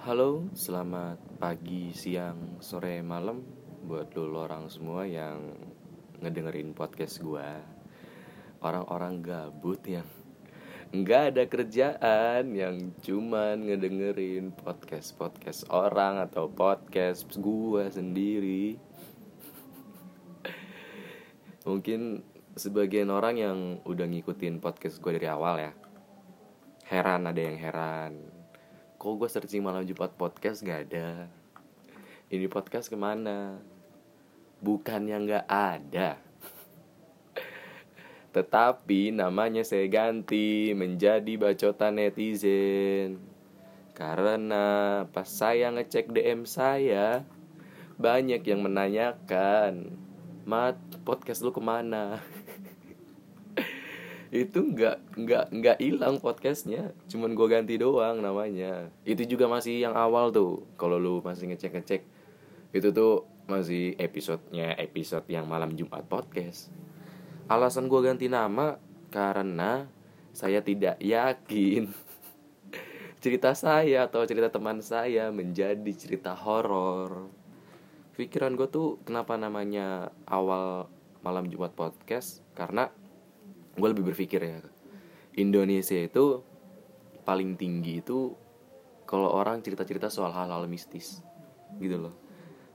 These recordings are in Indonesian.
Halo, selamat pagi, siang, sore, malam Buat lo orang semua yang ngedengerin podcast gua. Orang-orang gabut yang nggak ada kerjaan Yang cuman ngedengerin podcast-podcast orang Atau podcast gua sendiri. Mungkin sebagian orang yang udah ngikutin podcast gue dari awal ya. Heran, ada yang heran kok gue searching malam Jumat podcast? Gak ada. Ini podcast ke mana? Bukannya nggak ada. Tetapi namanya saya ganti menjadi bacotan netizen. Karena pas saya ngecek DM saya banyak yang menanyakan mat podcast lu ke mana itu nggak nggak nggak hilang podcastnya. Cuman gue ganti doang namanya. Itu juga masih yang awal tuh. Kalau lu masih ngecek ngecek itu tuh masih episodenya episode yang malam Jumat podcast. Alasan gue ganti nama karena saya tidak yakin cerita saya atau cerita teman saya menjadi cerita horor. Pikiran gue tuh kenapa namanya awal malam Jumat podcast? Karena gue lebih berpikir ya Indonesia itu paling tinggi itu kalau orang cerita-cerita soal hal-hal mistis gitu loh.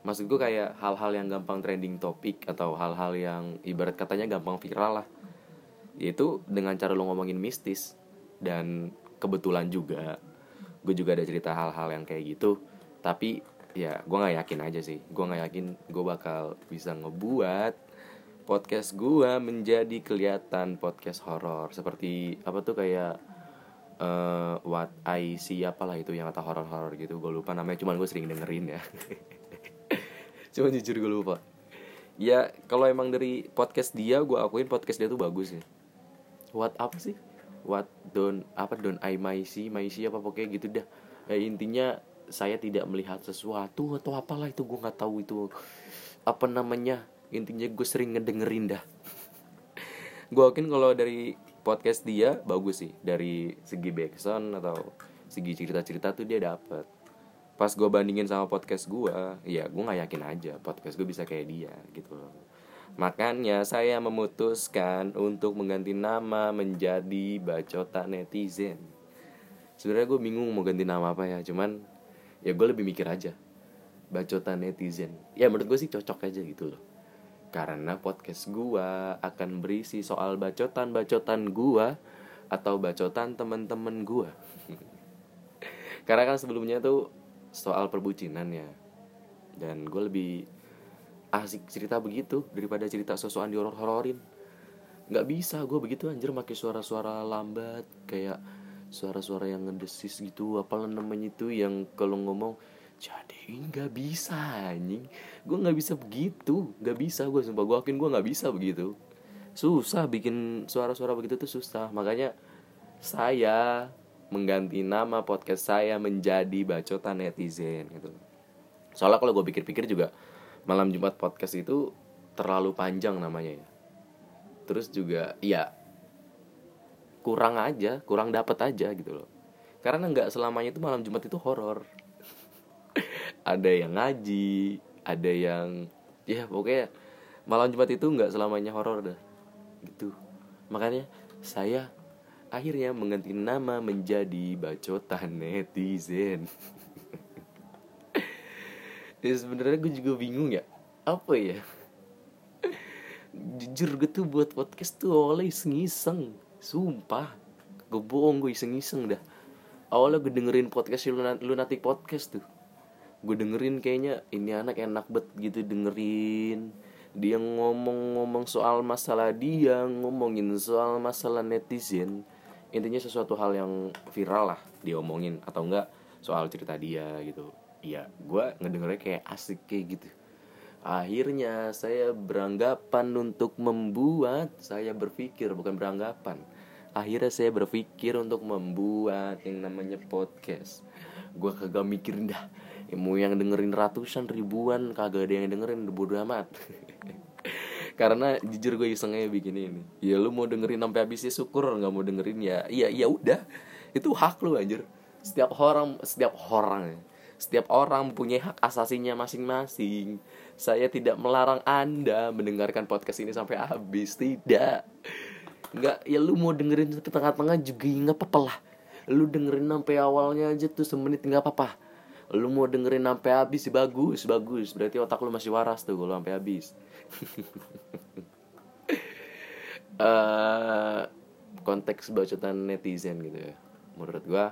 Maksud gue kayak hal-hal yang gampang trending topik atau hal-hal yang ibarat katanya gampang viral lah. Yaitu dengan cara lo ngomongin mistis dan kebetulan juga gue juga ada cerita hal-hal yang kayak gitu. Tapi ya gue nggak yakin aja sih. Gue nggak yakin gue bakal bisa ngebuat podcast gua menjadi kelihatan podcast horor. Seperti apa tuh kayak uh, what I see apalah itu yang kata horor-horor gitu. Gue lupa namanya cuman gue sering dengerin ya. Cuman jujur gue lupa. Ya kalau emang dari podcast dia gue akuin podcast dia tuh bagus ya what apa sih? What don't apa don't I my see my see apa pokoknya gitu dah. Eh, intinya saya tidak melihat sesuatu atau apalah itu gue nggak tahu itu apa namanya intinya gue sering ngedengerin dah. Gue yakin kalau dari podcast dia bagus sih. Dari segi backsound atau segi cerita-cerita tuh dia dapet. Pas gue bandingin sama podcast gue ya gue nggak yakin aja podcast gue bisa kayak dia gitu loh. Makanya saya memutuskan untuk mengganti nama menjadi bacota netizen. Sebenarnya gue bingung mau ganti nama apa ya cuman ya gue lebih mikir aja. Bacota netizen. Ya menurut gue sih cocok aja gitu loh karena podcast gua akan berisi soal bacotan-bacotan gua atau bacotan temen-temen gua. Karena kan sebelumnya tuh soal perbucinan ya. Dan gue lebih asik cerita begitu daripada cerita sosokan di horor-hororin. Nggak bisa gue begitu anjir pakai suara-suara lambat kayak suara-suara yang ngedesis gitu apalah namanya itu yang kalau ngomong jadi nggak bisa anjing. Gue nggak bisa begitu. Nggak bisa gue sumpah. Gue yakin gue nggak bisa begitu. Susah bikin suara-suara begitu tuh susah. Makanya saya mengganti nama podcast saya menjadi bacotan netizen gitu. Soalnya kalau gue pikir-pikir juga malam jumat podcast itu terlalu panjang namanya ya. Terus juga ya kurang aja kurang dapet aja gitu loh. Karena nggak selamanya itu malam jumat itu horor ada yang ngaji ada yang ya pokoknya malam jumat itu nggak selamanya horor dah gitu. Makanya saya akhirnya mengganti nama menjadi bacotan netizen. Ya sebenarnya gue juga bingung ya apa ya? Jujur gue tuh buat podcast tuh awalnya iseng-iseng sumpah. Gue bohong gue iseng-iseng dah. Awalnya gue dengerin podcast lunatic podcast tuh gue dengerin kayaknya ini anak enak bet gitu dengerin. Dia ngomong-ngomong soal masalah dia ngomongin soal masalah netizen intinya sesuatu hal yang viral lah diomongin atau enggak soal cerita dia gitu. Iya gue ngedengernya kayak asik kayak gitu. Akhirnya saya beranggapan untuk membuat saya berpikir bukan beranggapan. Akhirnya saya berpikir untuk membuat yang namanya podcast. Gue kagak mikirin dah ya, mau yang dengerin ratusan ribuan kagak ada yang dengerin bodo amat karena jujur gue isengnya bikin ini ya lu mau dengerin sampai habisnya syukur nggak mau dengerin ya iya ya udah itu hak lu anjir setiap orang setiap orang Setiap orang mempunyai hak asasinya masing-masing. Saya tidak melarang Anda mendengarkan podcast ini sampai habis, tidak. Enggak, ya lu mau dengerin ke tengah-tengah juga nggak apa-apa lah. Lu dengerin sampai awalnya aja tuh semenit nggak apa-apa. Lu mau dengerin sampai habis sih bagus, bagus. Berarti otak lu masih waras tuh kalau sampai habis. uh, konteks bacotan netizen gitu ya menurut gua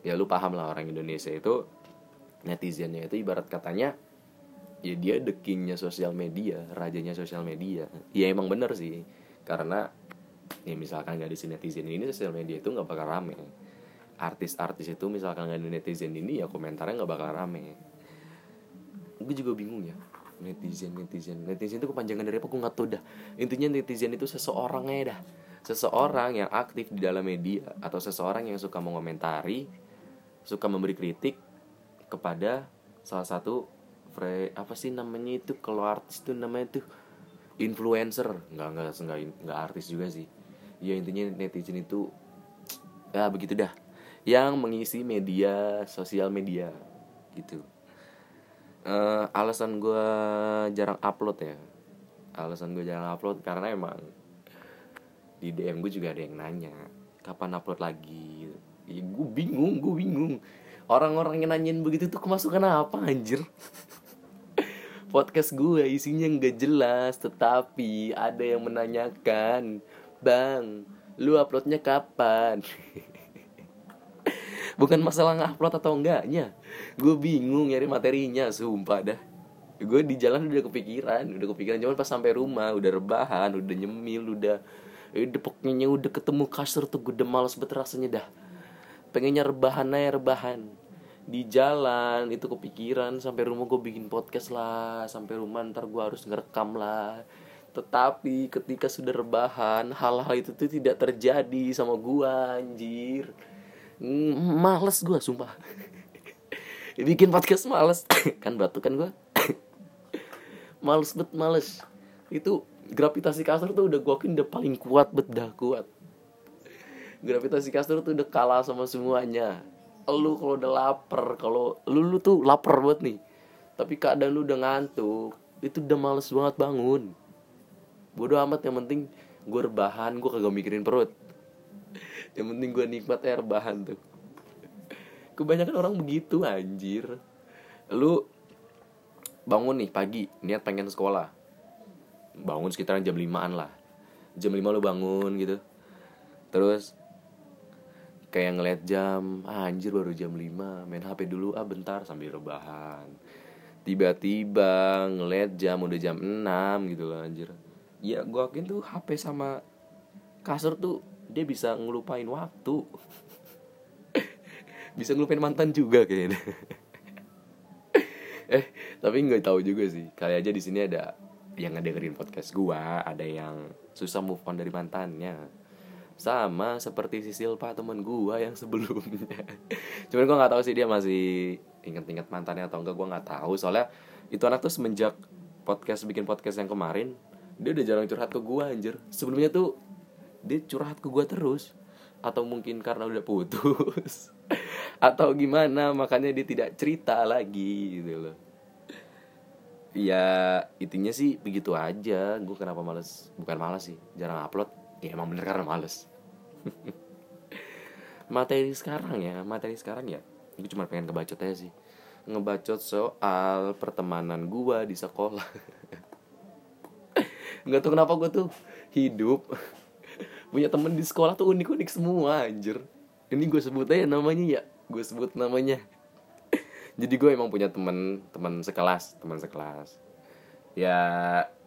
ya lu paham lah orang Indonesia itu netizennya itu ibarat katanya ya dia the kingnya sosial media rajanya sosial media ya emang bener sih karena ya misalkan di sini netizen ini sosial media itu nggak bakal rame artis-artis itu misalkan nggak ada netizen ini ya komentarnya nggak bakal rame. Gue juga bingung ya netizen netizen. Netizen itu kepanjangan dari apa? Gue nggak tahu dah. Intinya netizen itu seseorangnya dah. Seseorang yang aktif di dalam media atau seseorang yang suka mengomentari suka memberi kritik kepada salah satu fre apa sih namanya itu? Kalau artis itu namanya itu influencer. Nggak nggak nggak nggak artis juga sih. Ya intinya netizen itu ya begitu dah yang mengisi media sosial media gitu. Uh, alasan gue jarang upload ya. Alasan gue jarang upload karena emang di DM gue juga ada yang nanya kapan upload lagi? Ya, gue bingung gue bingung. Orang-orang yang nanyain begitu tuh kemasukan apa anjir? Podcast gue isinya nggak jelas tetapi ada yang menanyakan bang lu uploadnya kapan bukan masalah ngupload atau enggaknya. Gue bingung nyari materinya sumpah dah. Gue di jalan udah kepikiran udah kepikiran. Cuman pas sampai rumah udah rebahan udah nyemil udah udah pokoknya udah ketemu kasur tuh gue udah males banget rasanya dah. Pengennya rebahan aja rebahan. Di jalan itu kepikiran. Sampai rumah gue bikin podcast lah. Sampai rumah ntar gue harus ngerekam lah. Tetapi ketika sudah rebahan hal-hal itu tuh tidak terjadi sama gue anjir males gue sumpah. Bikin podcast males. Kan batu kan gue males bet males. Itu gravitasi kasur tuh udah gue udah paling kuat bet dah kuat. Gravitasi kasur tuh udah kalah sama semuanya. Lu kalau udah lapar kalau lu lu tuh lapar buat nih. Tapi keadaan lu udah ngantuk itu udah males banget bangun. Bodoh amat yang penting gue rebahan gue kagak mikirin perut yang penting gue nikmat air bahan tuh. Kebanyakan orang begitu anjir. Lu bangun nih pagi niat pengen sekolah. Bangun sekitaran jam limaan lah. Jam lima lu bangun gitu. Terus kayak ngeliat jam ah, anjir baru jam 5 main HP dulu ah bentar sambil rebahan. Tiba-tiba ngeliat jam udah jam 6 gitu loh anjir. Ya gue yakin tuh HP sama kasur tuh dia bisa ngelupain waktu. Bisa ngelupain mantan juga kayaknya. Eh tapi nggak tahu juga sih. Kali aja di sini ada yang ngedengerin podcast gua ada yang susah move on dari mantannya. Sama seperti si Silpa temen gua yang sebelumnya. Cuman gua nggak tahu sih dia masih inget-inget mantannya atau enggak gua nggak tahu. Soalnya itu anak tuh semenjak podcast bikin podcast yang kemarin dia udah jarang curhat ke gua anjir. Sebelumnya tuh dia curhat ke gue terus. Atau mungkin karena udah putus. Atau gimana makanya dia tidak cerita lagi gitu loh. Ya intinya sih begitu aja. Gue kenapa males? Bukan males sih jarang upload. Ya emang bener karena males. Materi sekarang ya materi sekarang ya. Gue cuma pengen ngebacot aja sih. Ngebacot soal pertemanan gue di sekolah. Nggak tahu kenapa gue tuh hidup punya temen di sekolah tuh unik-unik semua anjir. Ini gue sebut aja namanya ya. Gue sebut namanya. Jadi gue emang punya temen teman sekelas teman sekelas. Ya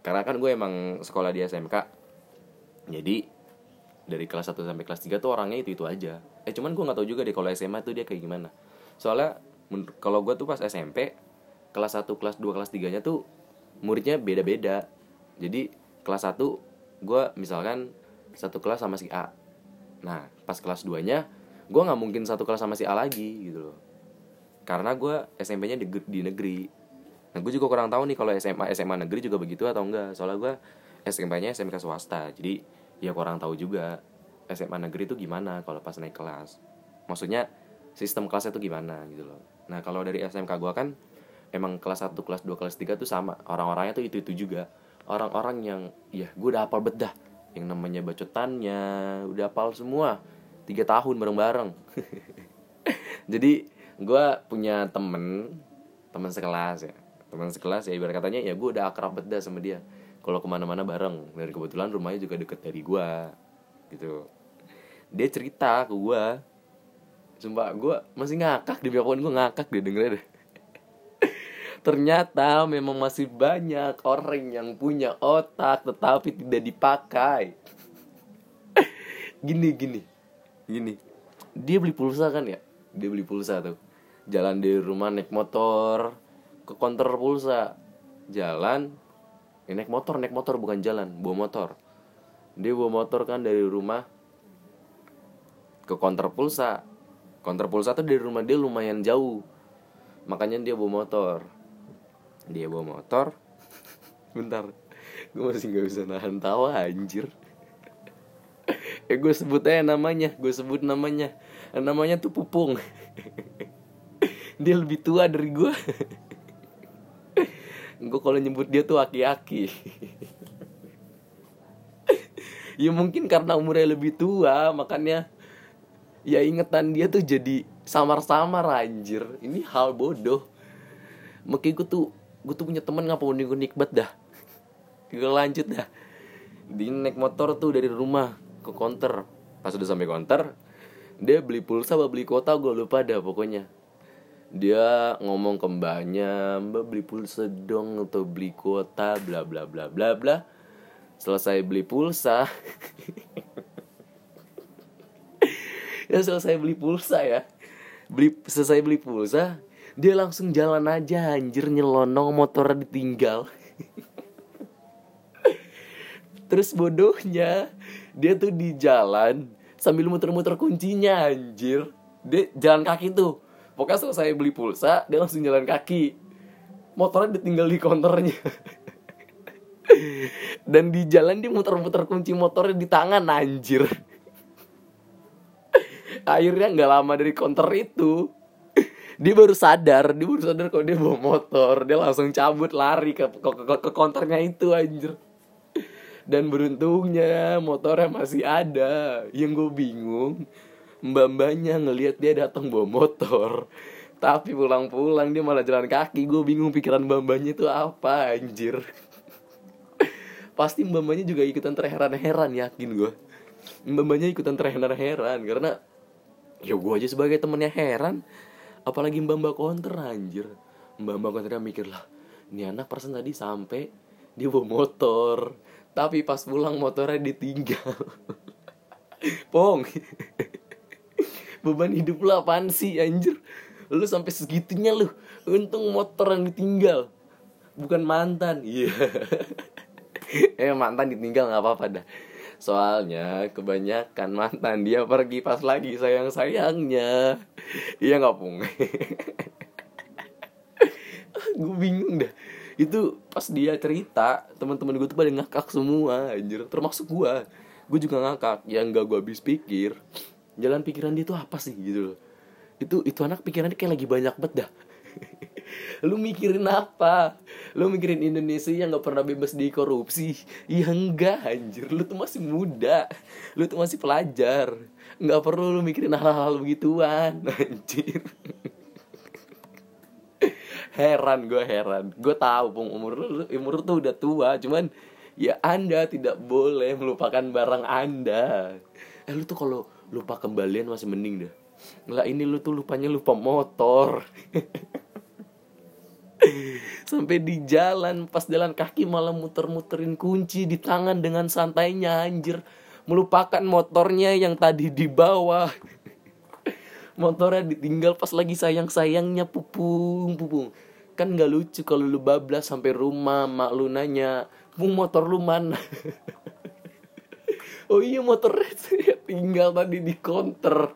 karena kan gue emang sekolah di SMK jadi dari kelas 1 sampai kelas 3 tuh orangnya itu itu aja. Eh cuman gue nggak tahu juga deh kalau SMA tuh dia kayak gimana. Soalnya kalau gue tuh pas SMP kelas 1 kelas 2 kelas 3 nya tuh muridnya beda-beda. Jadi kelas 1 gue misalkan satu kelas sama si A. Nah pas kelas 2 nya gue nggak mungkin satu kelas sama si A lagi gitu loh. Karena gue SMP-nya di, di negeri. Nah gue juga kurang tahu nih kalau SMA SMA negeri juga begitu atau enggak. Soalnya gue SMP-nya SMK swasta. Jadi ya kurang tahu juga SMA negeri itu gimana kalau pas naik kelas. Maksudnya sistem kelasnya itu gimana gitu loh. Nah kalau dari SMK gue kan emang kelas 1, kelas 2, kelas 3 tuh sama. Orang-orangnya tuh itu-itu juga. Orang-orang yang ya gue udah hafal bedah yang namanya bacotannya udah hafal semua. Tiga tahun bareng-bareng. Jadi gue punya temen teman sekelas ya. Teman sekelas ya ibarat katanya ya gue udah akrab bedah sama dia. Kalau ke mana-mana bareng. Dan kebetulan rumahnya juga deket dari gue gitu. Dia cerita ke gue sumpah gue masih ngakak di pun gue ngakak dia dengerin deh ternyata memang masih banyak orang yang punya otak tetapi tidak dipakai. Gini gini gini. Dia beli pulsa kan ya? Dia beli pulsa tuh. Jalan dari rumah naik motor ke konter pulsa. Jalan ya naik motor naik motor bukan jalan bawa motor. Dia bawa motor kan dari rumah ke konter pulsa. Konter pulsa tuh dari rumah dia lumayan jauh. Makanya dia bawa motor dia bawa motor. Bentar. Gue masih nggak bisa nahan tawa anjir. Eh gue sebut aja namanya. Gue sebut namanya. Namanya tuh pupung. Dia lebih tua dari gue gue kalau nyebut dia tuh aki-aki. Ya mungkin karena umurnya lebih tua makanya ya ingetan dia tuh jadi samar-samar anjir. Ini hal bodoh. Makanya gue tuh gue tuh punya temen ngapa gue nikmat dah? Gue lanjut dah. Di naik motor tuh dari rumah ke konter. Pas udah sampai konter dia beli pulsa apa beli kuota gue lupa dah pokoknya. Dia ngomong ke mbaknya mbak beli pulsa dong atau beli kuota bla bla bla bla bla. Selesai beli pulsa. Ya selesai beli pulsa ya. Beli selesai beli pulsa dia langsung jalan aja anjir nyelonong motornya ditinggal. Terus bodohnya dia tuh di jalan sambil muter-muter kuncinya anjir. Dia jalan kaki tuh. Pokoknya selesai beli pulsa dia langsung jalan kaki. Motornya ditinggal di konternya dan di jalan dia muter-muter kunci motornya di tangan anjir. Akhirnya nggak lama dari konter itu dia baru sadar dia baru sadar kalau dia bawa motor. Dia langsung cabut lari ke ke, ke, ke konternya itu anjir. Dan beruntungnya motornya masih ada. Yang gue bingung mbak mbaknya ngelihat dia datang bawa motor. Tapi pulang-pulang dia malah jalan kaki. Gue bingung pikiran mbak mbaknya itu apa anjir. Pasti mbak mbaknya juga ikutan terheran-heran yakin gue. Mbak mbaknya ikutan terheran-heran karena ya gue aja sebagai temennya heran apalagi mbak mbak konter anjir. Mbak mbak konter mikir lah ini anak persen tadi sampai dia bawa motor tapi pas pulang motornya ditinggal. Pong beban hidup lu apaan sih anjir? Lu sampai segitunya lu. Untung motor yang ditinggal bukan mantan. Iya. Yeah. eh mantan ditinggal nggak apa-apa dah Soalnya kebanyakan mantan dia pergi pas lagi sayang-sayangnya. Iya gak Pung? gue bingung dah. Itu pas dia cerita teman-teman gue tuh pada ngakak semua anjir. Termasuk gue Gue juga ngakak Yang gak gue habis pikir. Jalan pikiran dia tuh apa sih gitu loh. Itu, itu anak pikirannya kayak lagi banyak banget dah lu mikirin apa? Lu mikirin Indonesia yang nggak pernah bebas di korupsi? Ya enggak anjir. Lu tuh masih muda. Lu tuh masih pelajar. Nggak perlu lu mikirin hal-hal begituan anjir. Heran gue heran. Gue tahu pun umur lu umur tuh udah tua cuman ya anda tidak boleh melupakan barang anda. Eh lu tuh kalau lupa kembalian masih mending dah. Nggak ini lu tuh lupanya lupa motor sampai di jalan pas jalan kaki malah muter-muterin kunci di tangan dengan santainya anjir. Melupakan motornya yang tadi di bawah. Motornya ditinggal pas lagi sayang-sayangnya pupung pupung. Kan nggak lucu kalau lu bablas sampai rumah mak lu nanya pupung motor lu mana? Oh iya motornya tinggal tadi di konter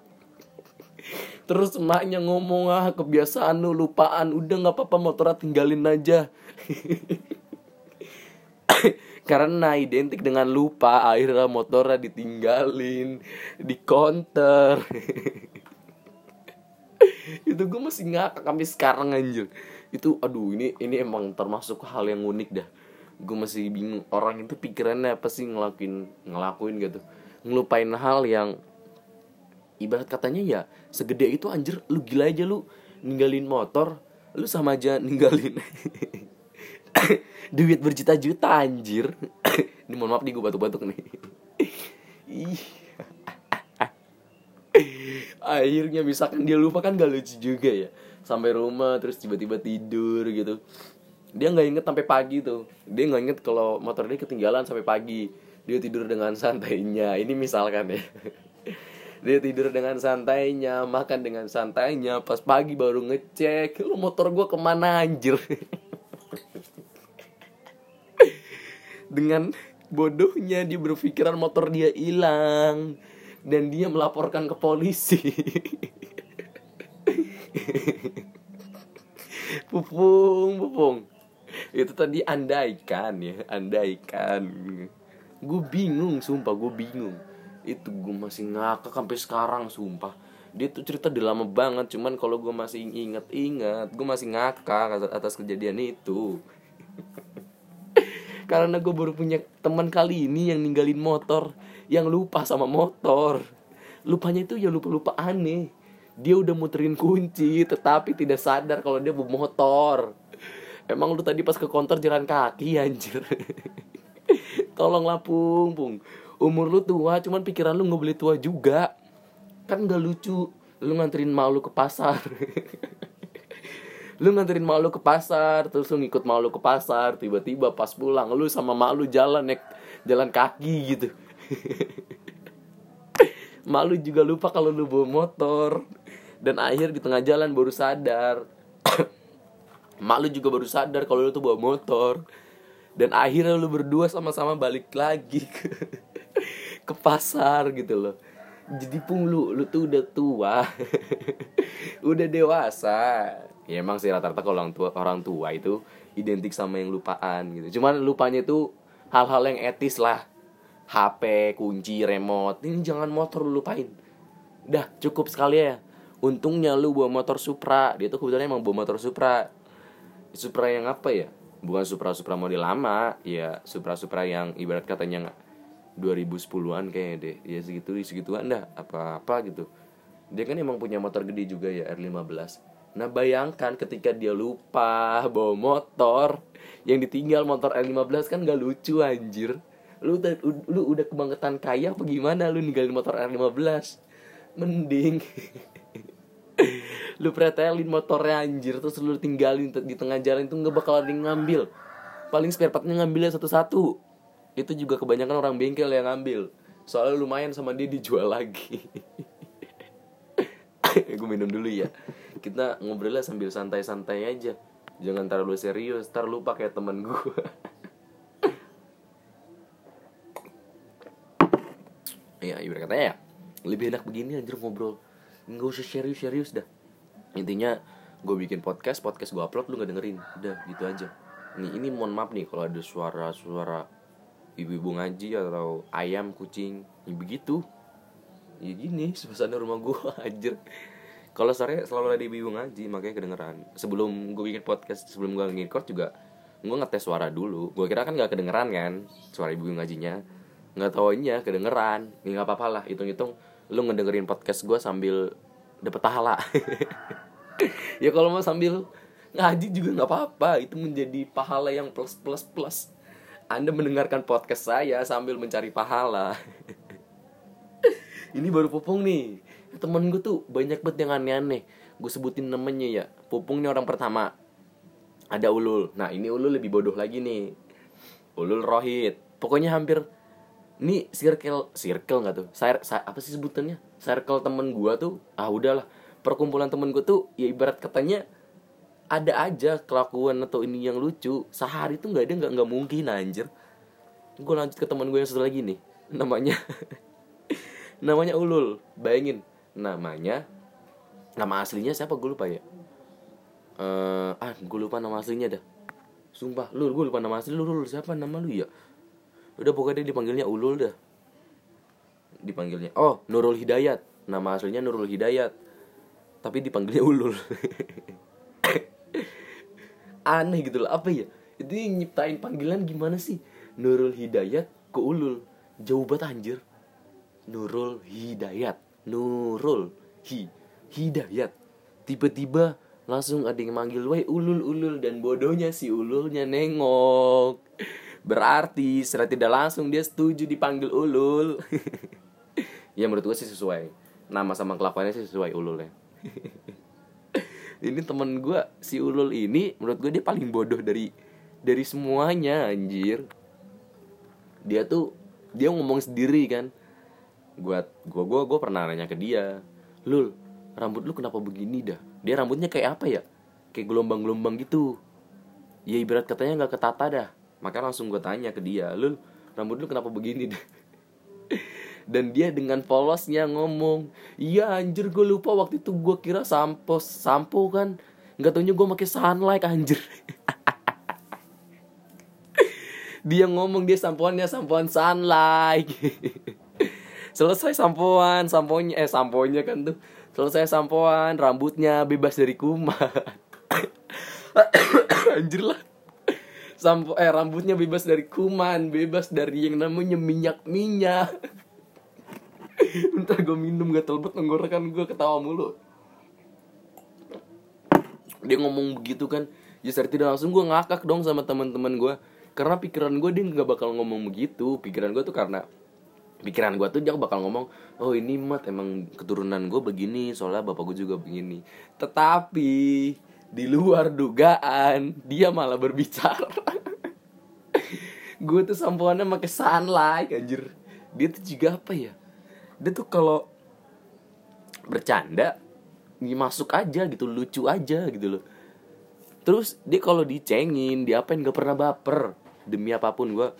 terus emaknya ngomong ah kebiasaan lu lupaan. Udah nggak apa-apa motornya tinggalin aja. Karena identik dengan lupa akhirnya motornya ditinggalin di counter. Itu gue masih ngakak sampai sekarang anjir. Itu aduh ini ini emang termasuk hal yang unik dah. Gue masih bingung orang itu pikirannya apa sih ngelakuin ngelakuin gitu. Ngelupain hal yang ibarat katanya ya segede itu anjir lu gila aja lu ninggalin motor lu sama aja ninggalin duit berjuta-juta anjir. Ini mohon maaf nih gue batuk-batuk nih. Ih akhirnya misalkan dia lupa kan gak lucu juga ya. Sampai rumah terus tiba-tiba tidur gitu. Dia nggak inget sampai pagi tuh. Dia nggak inget kalau motor dia ketinggalan sampai pagi. Dia tidur dengan santainya. Ini misalkan ya dia tidur dengan santainya makan dengan santainya pas pagi baru ngecek lu motor gue ke mana anjir? Dengan bodohnya dia berpikiran motor dia hilang dan dia melaporkan ke polisi. Pupung pupung. Itu tadi andaikan ya andaikan. Gue bingung sumpah gue bingung itu gue masih ngakak sampai sekarang sumpah. Dia tuh cerita udah lama banget cuman kalau gue masih inget-inget gue masih ngakak atas kejadian itu. Karena gue baru punya teman kali ini yang ninggalin motor yang lupa sama motor. Lupanya itu ya lupa-lupa aneh. Dia udah muterin kunci tetapi tidak sadar kalau dia bawa motor. Emang lu tadi pas ke konter jalan kaki anjir. Tolonglah pung pung umur lu tua cuman pikiran lu nggak boleh tua juga. Kan nggak lucu lu nganterin malu ke pasar. Lu nganterin malu ke pasar terus lu ngikut malu ke pasar tiba-tiba pas pulang lu sama malu jalan naik jalan kaki gitu. Malu juga lupa kalau lu bawa motor. Dan akhir di tengah jalan baru sadar. Mak lu juga baru sadar kalau lu tuh bawa motor. Dan akhirnya lu berdua sama-sama balik lagi. ke, ke pasar gitu loh. Jadi pun lu lu tuh udah tua. Udah dewasa. Ya emang sih rata-rata kalau orang tua orang tua itu identik sama yang lupaan gitu. Cuman lupanya itu hal-hal yang etis lah. HP kunci remote. Ini jangan motor lu lupain. Dah cukup sekali ya. Untungnya lu bawa motor Supra. Dia tuh kebetulan emang bawa motor Supra. Supra yang apa ya? Bukan Supra Supra model lama. Ya Supra Supra yang ibarat katanya 2010-an kayaknya deh ya segitu segituan dah apa apa gitu. Dia kan emang punya motor gede juga ya R15 Nah bayangkan ketika dia lupa bawa motor Yang ditinggal motor R15 kan gak lucu anjir. Lu, udah, lu udah kebangetan kaya apa gimana lu ninggalin motor R15 Mending lu pretelin motornya anjir. Terus lu tinggalin di tengah jalan itu nggak bakal ada yang ngambil. Paling spare partnya ngambilnya satu-satu itu juga kebanyakan orang bengkel yang ngambil. Soalnya lumayan sama dia dijual lagi. Gue minum dulu ya. Kita ngobrolnya sambil santai-santai aja. Jangan terlalu serius ntar lu pakai temen gue ya ibarat katanya ya. Lebih enak begini anjir ngobrol. Nggak usah serius-serius dah. Intinya gue bikin podcast podcast gue upload lu nggak dengerin. Udah gitu aja. Nih ini mohon maaf nih kalau ada suara-suara ibu-ibu ngaji atau ayam kucing ya begitu. Ya gini suasana rumah gue aja kalau sore selalu ada ibu-ibu ngaji makanya kedengeran. Sebelum gue bikin podcast sebelum gue nge-record juga gue ngetes suara dulu. Gue kira kan gak kedengeran kan suara ibu-ibu ngajinya. Nggak taunya kedengeran. Ini nggak apa-apa lah hitung-hitung. Lu ngedengerin podcast gue sambil dapet pahala. Ya kalau mau sambil ngaji juga nggak apa-apa. Itu menjadi pahala yang plus plus plus anda mendengarkan podcast saya sambil mencari pahala. Ini baru pupung nih. Temen gue tuh banyak banget yang aneh-aneh. Gue sebutin namanya ya. Pupung nih orang pertama. Ada ulul. Nah ini ulul lebih bodoh lagi nih. Ulul rohit. Pokoknya hampir ini circle circle nggak tuh? Saya apa sih sebutannya? Circle temen gue tuh ah udahlah. Perkumpulan temen gue tuh ya ibarat katanya ada aja kelakuan atau ini yang lucu sehari tuh nggak ada nggak nggak mungkin anjir. Gue lanjut ke teman gue yang satu lagi nih namanya namanya ulul bayangin namanya nama aslinya siapa? Gue lupa ya. Uh, ah gue lupa nama aslinya dah. Sumpah lu gue lupa nama asli. Lu, lu siapa nama lu ya? Udah pokoknya dipanggilnya ulul dah. Dipanggilnya oh Nurul Hidayat. Nama aslinya Nurul Hidayat tapi dipanggilnya ulul aneh gitu loh. Apa ya? Itu nyiptain panggilan gimana sih? Nurul Hidayat ke ulul. Jauh banget anjir. Nurul Hidayat. Nurul Hi Hidayat. Tiba-tiba langsung ada yang manggil weh ulul ulul. Dan bodohnya si ululnya nengok. Berarti secara tidak langsung dia setuju dipanggil ulul. Ya menurut gue sih sesuai. Nama sama kelakuannya sih sesuai ulul ya ini temen gue si ulul ini menurut gue dia paling bodoh dari dari semuanya anjir. Dia tuh dia ngomong sendiri kan. Gua gua gua gua pernah nanya ke dia lul rambut lu kenapa begini dah? Dia rambutnya kayak apa ya? Kayak gelombang-gelombang gitu. Ya ibarat katanya nggak ketata dah. Makanya langsung gue tanya ke dia lul rambut lu kenapa begini dah dan dia dengan polosnya ngomong iya anjir gue lupa waktu itu gue kira sampo sampo kan. Nggak taunya gue pakai sunlight anjir. Dia ngomong dia sampoannya sampoan sunlight. Selesai sampoan samponya eh samponya kan tuh. Selesai sampoan rambutnya bebas dari kuman anjir lah. Sampo eh rambutnya bebas dari kuman bebas dari yang namanya minyak minyak Ntar gue minum gak telbet tenggorokan gue ketawa mulu. Dia ngomong begitu kan Ya secara tidak langsung gue ngakak dong sama teman-teman gue Karena pikiran gue dia gak bakal ngomong begitu. Pikiran gue tuh karena Pikiran gue tuh dia bakal ngomong Oh ini mat emang keturunan gue begini Soalnya bapak gue juga begini. Tetapi Di luar dugaan Dia malah berbicara. Gue tuh sampoannya pakai sunlight anjir. Dia tuh juga apa ya dia tuh kalau bercanda masuk aja gitu lucu aja gitu loh. Terus dia kalau dicengin dia apain gak pernah baper. Demi apa pun gue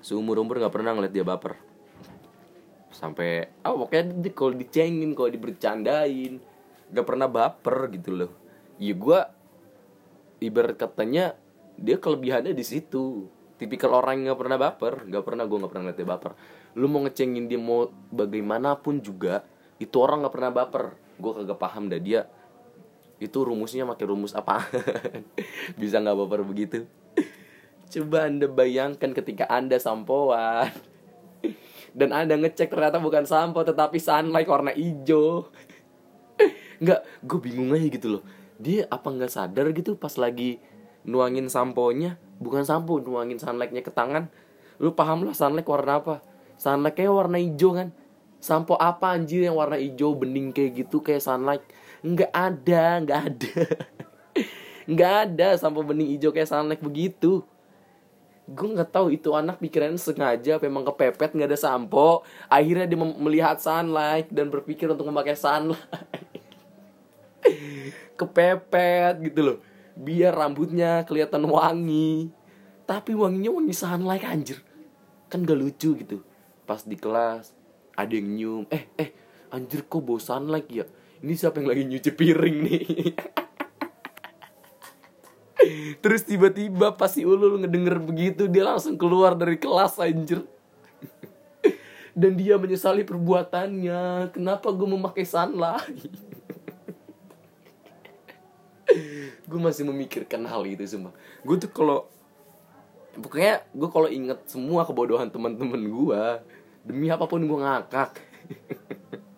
seumur umur gak pernah ngeliat dia baper. Sampai ah oh, pokoknya dia kalau dicengin kalau dibercandain gak pernah baper gitu loh. Ya gue ibarat katanya dia kelebihannya di situ. Tipikal orang yang gak pernah baper gak pernah gue gak pernah ngeliat dia baper lu mau ngecengin dia mau bagaimanapun juga itu orang nggak pernah baper. Gue kagak paham dah dia itu rumusnya pakai rumus apa bisa nggak baper begitu? Coba anda bayangkan ketika anda sampoan. Dan anda ngecek ternyata bukan sampo tetapi sunlight warna hijau. Nggak gue bingung aja gitu loh. Dia apa nggak sadar gitu pas lagi nuangin samponya? Bukan sampo nuangin sunlightnya ke tangan. Lu paham lah sunlight warna apa sunlight kayak warna hijau kan? Sampo apa anjir yang warna hijau bening kayak gitu kayak sunlight? Nggak ada nggak ada. Nggak ada sampo bening hijau kayak sunlight begitu. Gue nggak tahu itu anak pikirannya sengaja memang kepepet nggak ada sampo. Akhirnya dia melihat sunlight dan berpikir untuk memakai sunlight. Kepepet gitu loh. Biar rambutnya kelihatan wangi. Tapi wanginya wangi sunlight anjir. Kan gak lucu gitu pas di kelas ada yang nyium. Eh eh anjir kok bosan lagi ya? Ini siapa yang lagi nyuci piring nih? Terus tiba-tiba pas si ulul ngedenger begitu dia langsung keluar dari kelas anjir. Dan dia menyesali perbuatannya. Kenapa gue memakai sunlight gue masih memikirkan hal itu semua gue tuh kalau pokoknya gue kalau inget semua kebodohan teman-teman gue demi apa pun gue ngakak.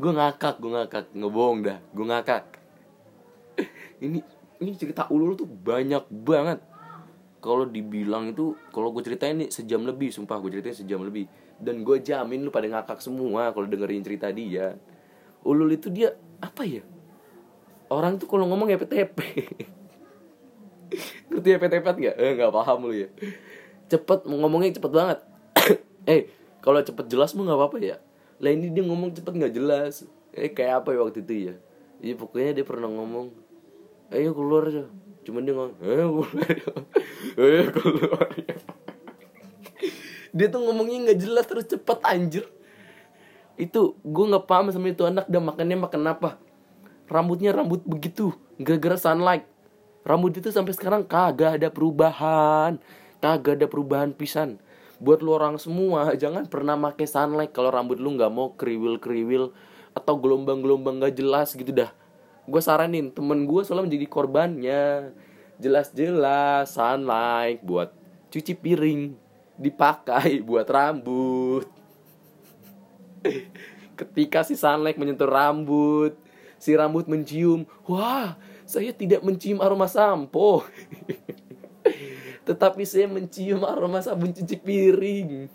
Gue ngakak gue ngakak ngebohong dah gue ngakak. Ini ini cerita ulul tuh banyak banget. Kalau dibilang itu kalau gue ceritain nih sejam lebih sumpah gue ceritain sejam lebih. Dan gue jamin lu pada ngakak semua kalau dengerin cerita dia. Ulul itu dia apa ya? Orang tuh kalau ngomong ya PTP ngerti ya PTP nggak? Eh nggak paham lu ya. Cepet ngomongnya cepet banget. Eh kalau cepet jelas mah nggak apa-apa ya. Lah ini dia ngomong cepet nggak jelas. Eh kayak apa ya waktu itu ya? Iya pokoknya dia pernah ngomong ayo keluar aja. Cuman dia ngomong ayo keluar ayo keluar dia tuh ngomongnya nggak jelas terus cepet anjir. Itu gue nggak paham sama itu anak dan makannya makan apa? Rambutnya rambut begitu gara-gara sunlight rambut itu sampai sekarang kagak ada perubahan. Kagak ada perubahan pisan. Buat lu orang semua jangan pernah pakai sunlight kalau rambut lu nggak mau kriwil kriwil atau gelombang-gelombang gak jelas gitu dah. Gue saranin temen gue soalnya menjadi korbannya. Jelas-jelas sunlight buat cuci piring dipakai buat rambut. Ketika si sunlight menyentuh rambut si rambut mencium wah saya tidak mencium aroma sampo. Tetapi saya mencium aroma sabun cuci piring.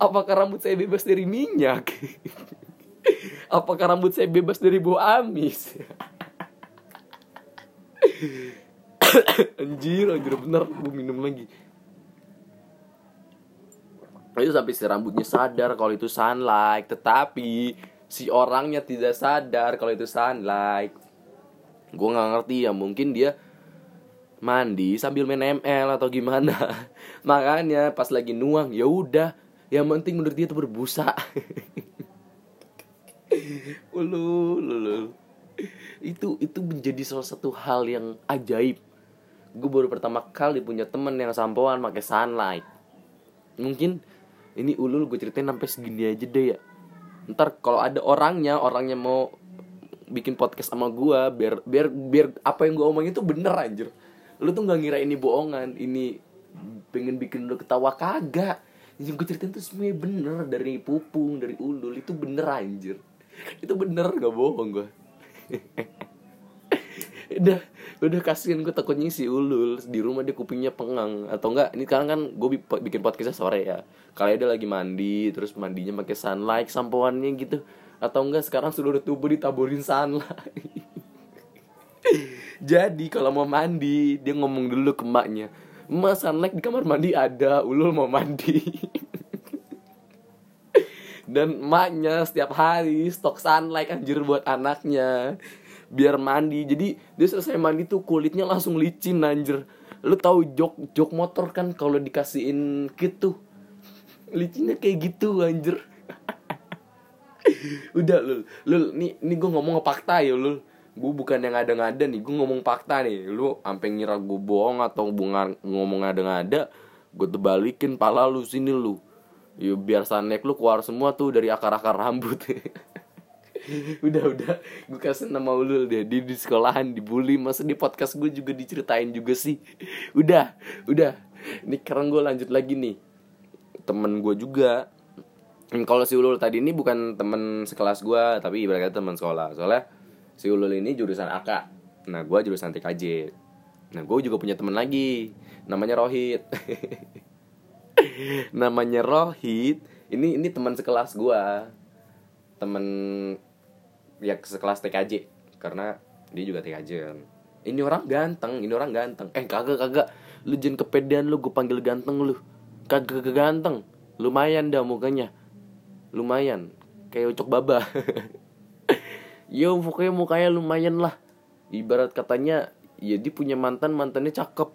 Apakah rambut saya bebas dari minyak? Apakah rambut saya bebas dari bau amis? Anjir anjir bener. Gue minum lagi. Itu sampai si rambutnya sadar kalau itu sunlight. Tetapi si orangnya tidak sadar kalau itu sunlight gue nggak ngerti ya mungkin dia mandi sambil main ML atau gimana. Makanya pas lagi nuang ya udah. Yang penting menurut dia itu berbusa. Ulu ulu itu itu menjadi salah satu hal yang ajaib. Gue baru pertama kali punya temen yang sampoan pakai sunlight. Mungkin ini ulul gue ceritain sampai segini aja deh ya. Ntar kalau ada orangnya orangnya mau bikin podcast sama gue biar biar biar apa yang gue omongin itu bener anjir. Lu tuh nggak ngira ini bohongan ini pengen bikin lu ketawa kagak. Yang gue ceritain tuh semuanya bener dari pupung dari ulul itu bener anjir. Itu bener gak bohong gue udah udah kasihan gue takutnya si ulul di rumah dia kupingnya pengang. Atau enggak ini sekarang kan gue bikin podcastnya sore ya. Kalau dia lagi mandi terus mandinya pakai sunlight sampoannya gitu atau enggak sekarang seluruh tubuh ditaburin sunlight jadi kalau mau mandi dia ngomong dulu ke maknya Mas sunlight di kamar mandi ada ulul mau mandi. Dan maknya setiap hari stok sunlight anjir buat anaknya biar mandi. Jadi dia selesai mandi tuh kulitnya langsung licin anjir. Lu tahu jok jok motor kan kalau dikasihin gitu licinnya kayak gitu anjir udah lu lu nih nih gue ngomong fakta ya lu gue bukan yang ada-ngada nih gue ngomong fakta nih. Lu sampai ngira gue bohong atau bunga ngomong ada-ngada gue tebalikin pala lu sini lu ya biar sanek lu keluar semua tuh dari akar-akar rambut. Udah udah. Gue kasih nama ulul deh. Di, di sekolahan dibully masa di podcast gue juga diceritain juga sih. Udah udah. Ini sekarang gue lanjut lagi nih. Temen gue juga kalau si ulul tadi ini bukan temen sekelas gue tapi ibaratnya teman sekolah. Soalnya si ulul ini jurusan AK nah gue jurusan TKJ nah gue juga punya temen lagi. Namanya Rohit. Namanya Rohit ini ini teman sekelas gue temen ya sekelas TKJ karena dia juga TKJ kan. Ini orang ganteng ini orang ganteng. Eh kagak kagak. Lu jangan kepedean lu gue panggil ganteng lu. Kagak kagak ganteng. Lumayan dah mukanya lumayan. Kayak ucok baba. Yo pokoknya mukanya lumayan lah. Ibarat katanya ya dia punya mantan mantannya cakep.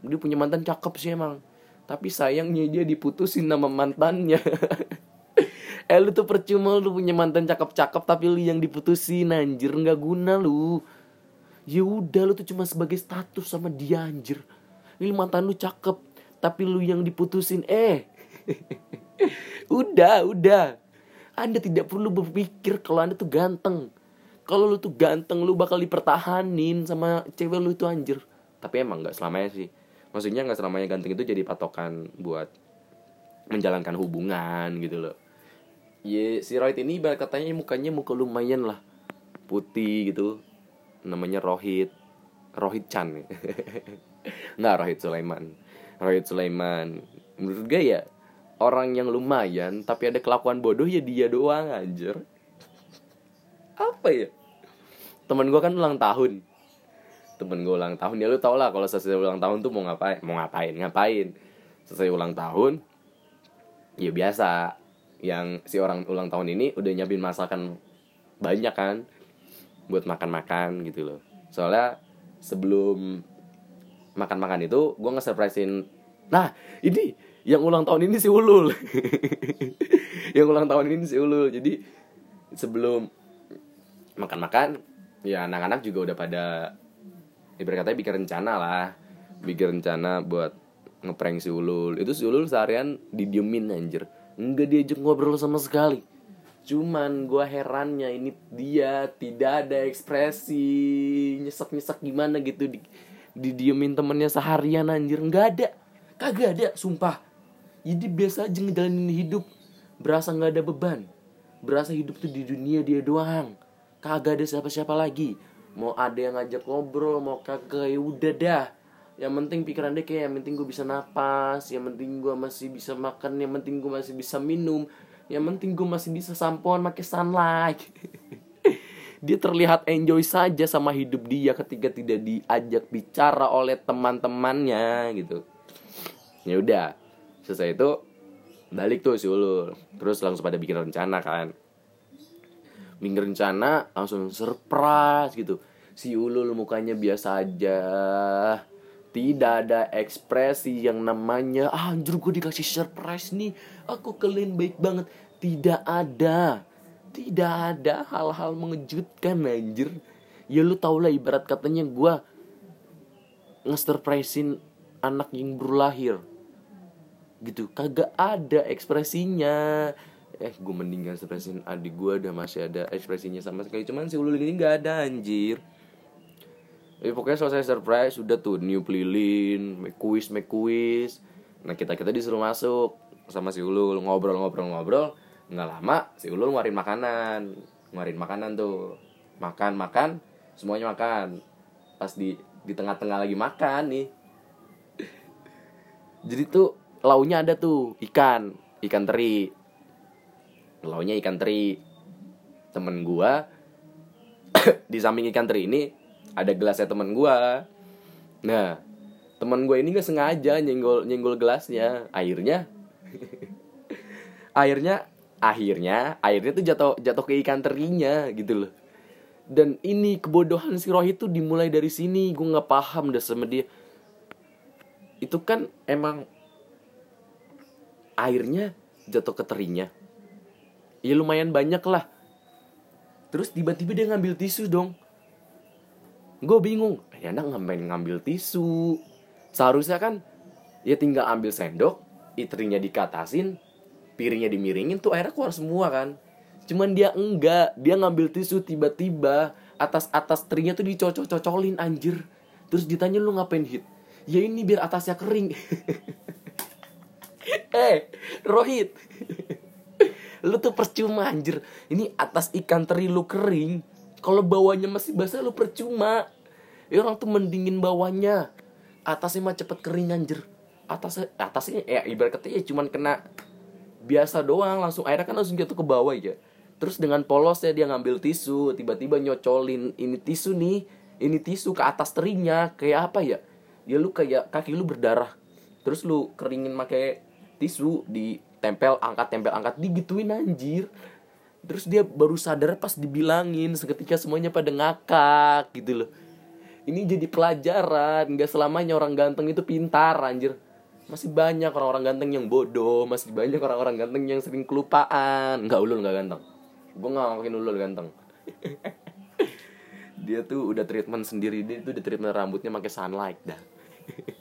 Dia punya mantan cakep sih emang. Tapi sayangnya dia diputusin nama mantannya. Eh lu tuh percuma lu punya mantan cakep-cakep tapi lu yang diputusin anjir nggak guna lu. Ya udah lu tuh cuma sebagai status sama dia anjir. Ini mantan lu cakep tapi lu yang diputusin. Eh udah udah. Anda tidak perlu berpikir kalau anda tuh ganteng. Kalau lu tuh ganteng lu bakal dipertahanin sama cewek lu itu anjir. Tapi emang nggak selamanya sih. Maksudnya nggak selamanya ganteng itu jadi patokan buat menjalankan hubungan gitu loh. Ya si Rohit ini ibarat katanya mukanya muka lumayan lah. Putih gitu. Namanya Rohit. Rohit Chan. Nggak Rohit Sulaiman. Rohit Sulaiman. Menurut gue ya orang yang lumayan tapi ada kelakuan bodoh ya dia doang anjir. Apa ya? Temen gue kan ulang tahun. Temen gue ulang tahun ya lu tau lah kalau selesai ulang tahun tuh mau ngapain mau ngapain ngapain? Selesai ulang tahun ya biasa. Yang si orang ulang tahun ini udah nyiapin masakan banyak kan buat makan-makan gitu loh. Soalnya sebelum makan-makan itu gue nge-surprisein nah ini yang ulang tahun ini si Ulul. Yang ulang tahun ini si Ulul. Jadi sebelum makan-makan ya anak-anak juga udah pada ibarat katanya bikin rencana lah. Bikin rencana buat ngeprank si Ulul. Itu si Ulul seharian didiemin anjir. Enggak diajak ngobrol sama sekali. Cuman gue herannya ini dia tidak ada ekspresi. Nyesek nyesek gimana gitu. Di didiemin temennya seharian anjir. Nggak ada. Kagak ada sumpah jadi biasa aja ngejalanin hidup berasa nggak ada beban. Berasa hidup tuh di dunia dia doang. Kagak ada siapa-siapa lagi. Mau ada yang ngajak ngobrol mau kagak ya udah dah. Yang penting pikiran dia kayak yang penting gue bisa napas yang penting gue masih bisa makan yang penting gue masih bisa minum yang penting gue masih bisa sampoan pakai sunlight. Dia terlihat enjoy saja sama hidup dia ketika tidak diajak bicara oleh teman-temannya gitu. Ya udah selesai itu balik tuh si ulul. Terus langsung pada bikin rencana kan. Bikin rencana langsung surprise gitu. Si ulul mukanya biasa aja. Tidak ada ekspresi yang namanya ah, anjir gue dikasih surprise nih. Aku kalian baik banget. Tidak ada. Tidak ada hal-hal mengejutkan anjir. Ya lu tau lah ibarat katanya gue nge-surprisein anak yang baru lahir gitu. Kagak ada ekspresinya. Eh gue mendingan surprisein adik gue udah masih ada ekspresinya sama sekali. Cuman si ulul ini nggak ada anjir. Eh, pokoknya selesai surprise udah tuh new lilin make quiz make quiz. Nah kita kita disuruh masuk sama si ulul. Ngobrol ngobrol ngobrol nggak lama si ulul ngeluarin makanan. Ngeluarin makanan tuh. Makan makan semuanya makan. Pas di di tengah-tengah lagi makan nih. Jadi tuh launya ada tuh ikan. Ikan teri. Launya ikan teri. Temen gua di samping ikan teri ini ada gelasnya temen gua. Nah temen gue ini gak sengaja nyenggol nyenggol gelasnya. Airnya airnya akhirnya airnya tuh jatuh jatuh ke ikan terinya gitu loh. Dan ini kebodohan si Rohit tuh dimulai dari sini. Gue nggak paham dah sama dia. Itu kan emang airnya jatuh ke terinya. Ya lumayan banyak lah. Terus tiba-tiba dia ngambil tisu dong. Gue bingung ya anak ngapain ngambil tisu? Seharusnya kan ya tinggal ambil sendok istrinya dikatasin piringnya dimiringin tuh airnya keluar semua kan. Cuman dia enggak dia ngambil tisu tiba-tiba atas atas terinya tuh dicocok-cocolin anjir. Terus ditanya lu ngapain hit? Ya ini biar atasnya kering eh Rohit. Lu tuh percuma anjir. Ini atas ikan teri lu kering. Kalau bawahnya masih basah lu percuma. Ya orang tuh mendingin bawahnya. Atasnya mah cepet kering anjir. Atasnya atasnya ya ibarat katanya ya cuman kena biasa doang. Langsung airnya kan langsung jatuh ke bawah ya. Terus dengan polosnya dia ngambil tisu. Tiba-tiba nyocolin ini tisu nih. Ini tisu ke atas terinya. Kayak apa ya? Ya lu kayak kaki lu berdarah. Terus lu keringin pakai tisu ditempel angkat tempel angkat digituin anjir. Terus dia baru sadar pas dibilangin seketika semuanya pada ngakak gitu loh. Ini jadi pelajaran nggak selamanya orang ganteng itu pintar anjir. Masih banyak orang-orang ganteng yang bodoh masih banyak orang-orang ganteng yang sering kelupaan. Nggak ulul nggak ganteng. Gue nggak ngakuin ulul ganteng. Dia tuh udah treatment sendiri dia tuh udah treatment rambutnya pakai sunlight dah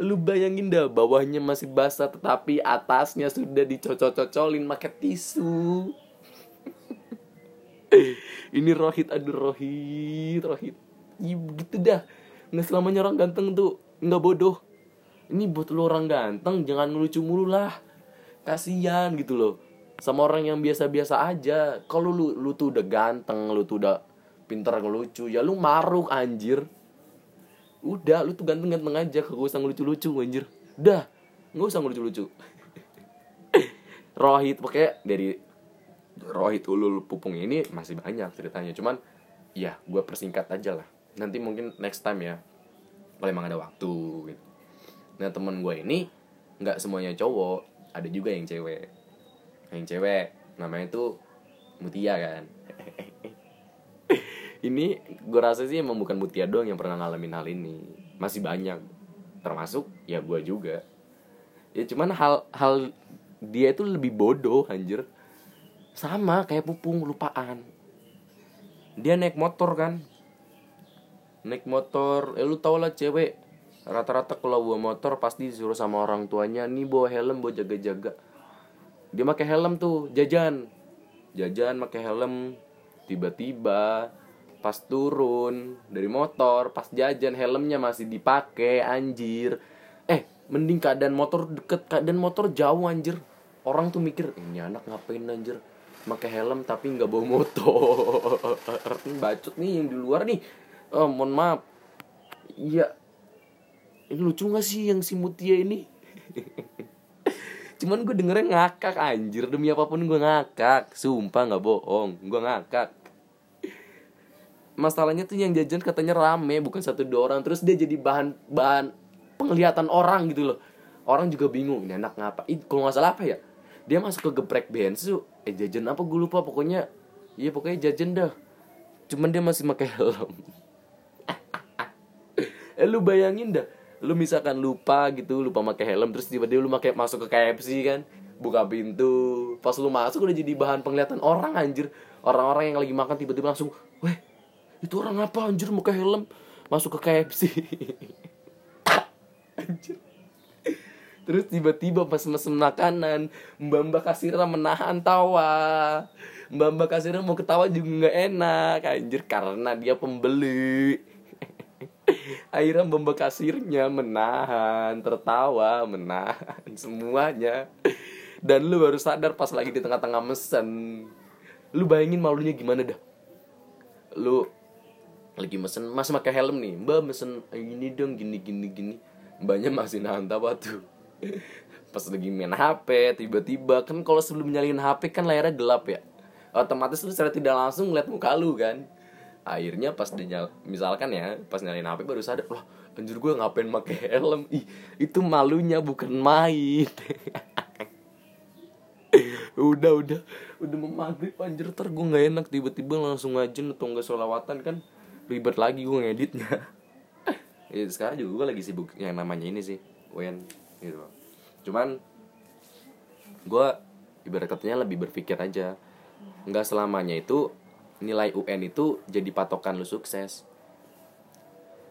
lu bayangin dah bawahnya masih basah tetapi atasnya sudah dicocol-cocolin pakai tisu. Ini Rohit aduh Rohit Rohit. Ya, gitu dah. Nggak selamanya orang ganteng tuh nggak bodoh. Ini buat lu orang ganteng jangan ngelucu mulu lah. Kasihan gitu loh. Sama orang yang biasa-biasa aja. Kalau lu lu tuh udah ganteng lu tuh udah pintar ngelucu ya lu maruk anjir udah lu tuh ganteng-ganteng aja gak usah ngelucu-lucu anjir. Udah nggak usah ngelucu-lucu. Rohit pakai dari Rohit ulul pupung ini masih banyak ceritanya. Cuman ya gue persingkat aja lah. Nanti mungkin next time ya kalau emang ada waktu gitu. Nah temen gue ini nggak semuanya cowok ada juga yang cewek. Yang cewek namanya tuh Mutia kan ini gue rasa sih emang bukan Mutia doang yang pernah ngalamin hal ini. Masih banyak. Termasuk ya gue juga. Ya cuman hal hal dia itu lebih bodoh anjir. Sama kayak pupung lupaan. Dia naik motor kan. Naik motor eh lu tau lah cewek. Rata-rata kalau bawa motor pasti disuruh sama orang tuanya nih bawa helm bawa jaga-jaga. Dia pakai helm tuh jajan. Jajan pakai helm. Tiba-tiba pas turun dari motor pas jajan helmnya masih dipakai anjir. Eh mending keadaan motor deket keadaan motor jauh anjir. Orang tuh mikir ini anak ngapain anjir? Pakai helm tapi nggak bawa motor. Bacot nih yang di luar nih. Oh, mohon maaf. Iya. Ini lucu gak sih yang si Mutia ini? Cuman gue dengernya ngakak anjir. Demi apa pun gue ngakak. Sumpah nggak bohong. Gue ngakak masalahnya tuh yang jajan katanya rame bukan satu dua orang. Terus dia jadi bahan bahan penglihatan orang gitu loh. Orang juga bingung ini anak ngapa? Ih, kalau nggak salah apa ya? Dia masuk ke geprek bensu eh jajan apa gue lupa pokoknya iya pokoknya jajan dah. Cuman dia masih pakai helm. Eh lu bayangin dah lu misalkan lupa gitu lupa pakai helm terus tiba-tiba lu pakai masuk ke KFC kan buka pintu pas lu masuk udah jadi bahan penglihatan orang anjir. Orang-orang yang lagi makan tiba-tiba langsung itu orang apa anjir? Pakai helm. Masuk ke KFC anjir. Terus tiba-tiba pas mesen makanan mbak mbak kasirnya menahan tawa. Mbak mbak kasirnya mau ketawa juga nggak enak anjir karena dia pembeli. Akhirnya mbak mbak kasirnya menahan tertawa menahan semuanya. Dan lu baru sadar pas lagi di tengah-tengah mesen. Lu bayangin malunya gimana dah? Lu lagi mesen mas pakai helm nih. Mbak mesen ini dong gini gini gini. Mbaknya masih nahan tawa tuh. Pas lagi main HP tiba-tiba. Kan kalau sebelum nyalain HP kan layarnya gelap ya. Otomatis lu secara tidak langsung ngeliat muka lu kan. Akhirnya pas dinyal misalkan ya pas nyalain HP baru sadar wah anjir gue ngapain pakai helm? Ih itu malunya bukan main. Udah udah. Udah mau maghrib anjir ter enak tiba-tiba langsung ngajin atau nggak sholawatan kan ribet lagi gue ngeditnya. Ya, sekarang juga gue lagi sibuk yang namanya ini sih UN gitu. Cuman gue ibarat katanya lebih berpikir aja. Nggak selamanya itu nilai UN itu jadi patokan lu sukses.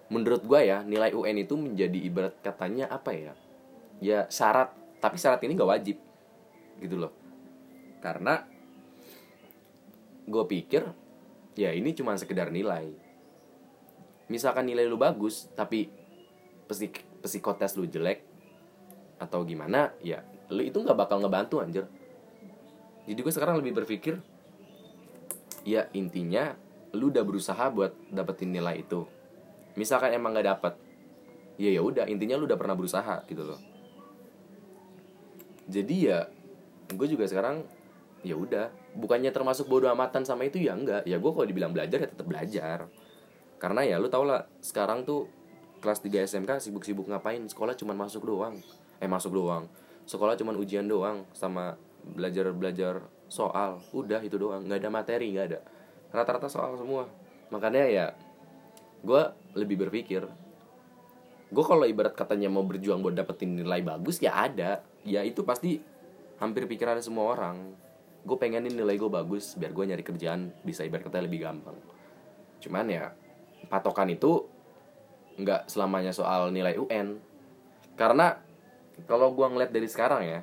Menurut gue ya nilai UN itu menjadi ibarat katanya apa ya? Ya syarat. Tapi syarat ini gak wajib gitu loh. Karena gue pikir ya ini cuma sekedar nilai misalkan nilai lu bagus tapi psik psikotes lu jelek atau gimana ya lu itu nggak bakal ngebantu anjir. Jadi gue sekarang lebih berpikir ya intinya lu udah berusaha buat dapetin nilai itu. Misalkan emang nggak dapet ya ya udah intinya lu udah pernah berusaha gitu loh. Jadi ya gue juga sekarang ya udah bukannya termasuk bodoh amatan sama itu ya enggak ya gue kalau dibilang belajar ya tetap belajar karena ya lu tau lah sekarang tuh kelas 3 SMK sibuk-sibuk ngapain? Sekolah cuman masuk doang. Eh masuk doang. Sekolah cuman ujian doang sama belajar belajar soal. Udah itu doang. Nggak ada materi nggak ada. Rata-rata soal semua. Makanya ya gue lebih berpikir gue kalau ibarat katanya mau berjuang buat dapetin nilai bagus ya ada. Ya itu pasti hampir pikiran semua orang. Gue pengenin nilai gue bagus biar gue nyari kerjaan. Bisa ibarat kata lebih gampang. Cuman ya patokan itu nggak selamanya soal nilai UN karena kalau gue ngeliat dari sekarang ya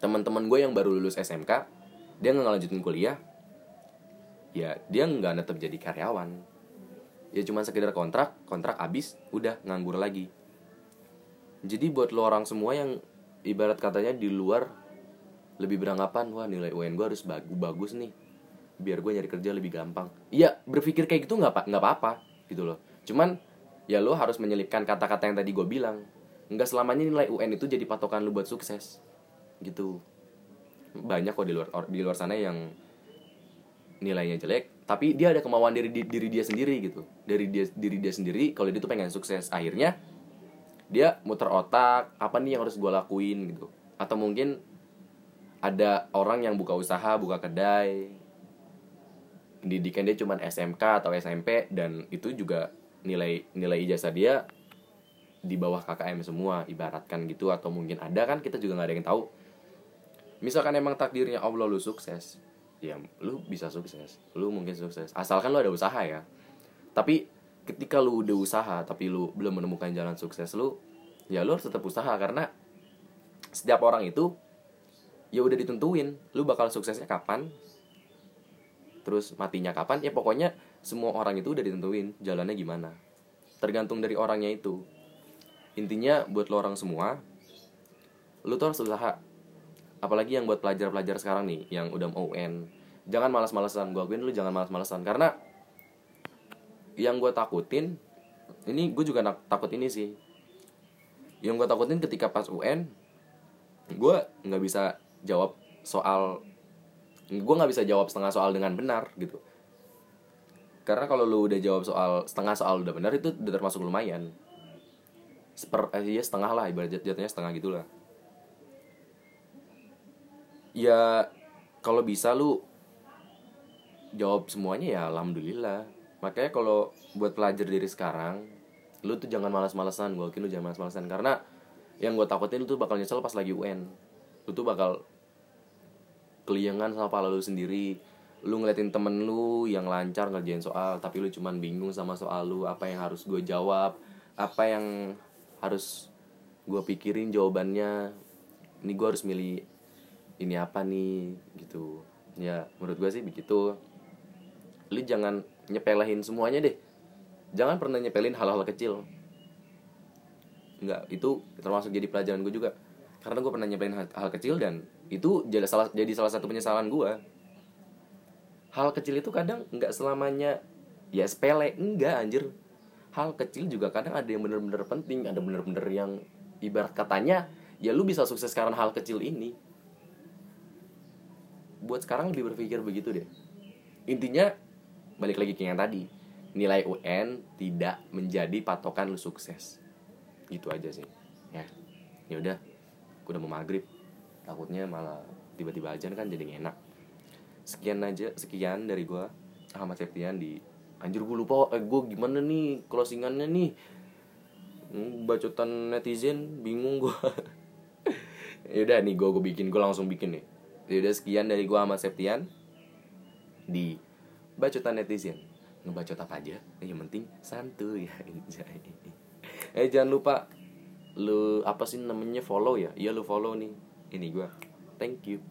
teman-teman gue yang baru lulus SMK dia nggak ngelanjutin kuliah ya dia nggak netep jadi karyawan. Ya cuma sekedar kontrak kontrak abis udah nganggur lagi. Jadi buat lo orang semua yang ibarat katanya di luar lebih beranggapan wah nilai UN gue harus bagus bagus nih biar gue nyari kerja lebih gampang. Iya berpikir kayak gitu nggak nggak apa-apa gitu loh. Cuman ya lo harus menyelipkan kata-kata yang tadi gue bilang. Nggak selamanya nilai UN itu jadi patokan lu buat sukses gitu. Banyak kok di luar di luar sana yang nilainya jelek tapi dia ada kemauan dari diri dia sendiri gitu. Dari dia diri dia sendiri kalau dia tuh pengen sukses akhirnya dia muter otak apa nih yang harus gue lakuin gitu. Atau mungkin ada orang yang buka usaha buka kedai pendidikan dia cuman SMK atau SMP dan itu juga nilai nilai ijazah dia di bawah KKM semua ibaratkan gitu atau mungkin ada kan kita juga nggak ada yang tahu. Misalkan emang takdirnya Allah lu sukses ya lu bisa sukses lu mungkin sukses. Asalkan lu ada usaha ya. Tapi ketika lu udah usaha tapi lu belum menemukan jalan sukses lu ya lu harus tetap usaha karena setiap orang itu ya udah ditentuin lu bakal suksesnya kapan terus matinya kapan? Ya pokoknya semua orang itu udah ditentuin jalannya gimana. Tergantung dari orangnya itu. Intinya buat lo orang semua lu tuh harus usaha. Apalagi yang buat pelajar-pelajar sekarang nih yang udah mau UN jangan malas-malesan gue akuin lu jangan malas-malesan karena yang gue takutin ini gue juga nak- takut ini sih. Yang gue takutin ketika pas UN gue nggak bisa jawab soal gue nggak bisa jawab setengah soal dengan benar gitu. Karena kalau lu udah jawab soal setengah soal udah benar itu udah termasuk lumayan. Seper eh, ya setengah lah ibarat jat- jatuhnya setengah gitulah. Ya kalau bisa lu jawab semuanya ya alhamdulillah. Makanya kalau buat pelajar dari sekarang lu tuh jangan malas-malesan gue yakin lu jangan malas-malesan karena yang gue takutin lu tuh bakal nyesel pas lagi UN lu tuh bakal keliangan sama pala lu sendiri. Lu ngeliatin temen lu yang lancar ngerjain soal tapi lu cuman bingung sama soal lu apa yang harus gue jawab apa yang harus gue pikirin jawabannya. Ini gue harus milih ini apa nih gitu. Ya menurut gue sih begitu. Lu jangan nyepelehin semuanya deh. Jangan pernah nyepelin hal-hal kecil. Enggak, itu termasuk jadi pelajaran gue juga. Karena gue pernah nyepelin hal, hal kecil dan itu jadi salah jadi salah satu penyesalan gue hal kecil itu kadang nggak selamanya ya sepele enggak anjir. Hal kecil juga kadang ada yang bener-bener penting ada bener-bener yang ibarat katanya ya lu bisa sukses karena hal kecil ini. Buat sekarang lebih berpikir begitu deh. Intinya balik lagi ke yang tadi nilai UN tidak menjadi patokan lu sukses. Gitu aja sih. Ya ya udah. Udah mau maghrib takutnya malah tiba-tiba aja kan jadi enak. Sekian aja sekian dari gue Ahmad Septian di anjir gue lupa eh, gue gimana nih closingannya nih? Hmm, bacotan netizen bingung gue yaudah nih gue gue bikin gue langsung bikin nih. Yaudah sekian dari gue Ahmad Septian di bacotan netizen. Ngebacot apa aja? Yang penting santuy anjay. Eh jangan lupa lu apa sih namanya follow ya? Iya lu follow nih ini gue thank you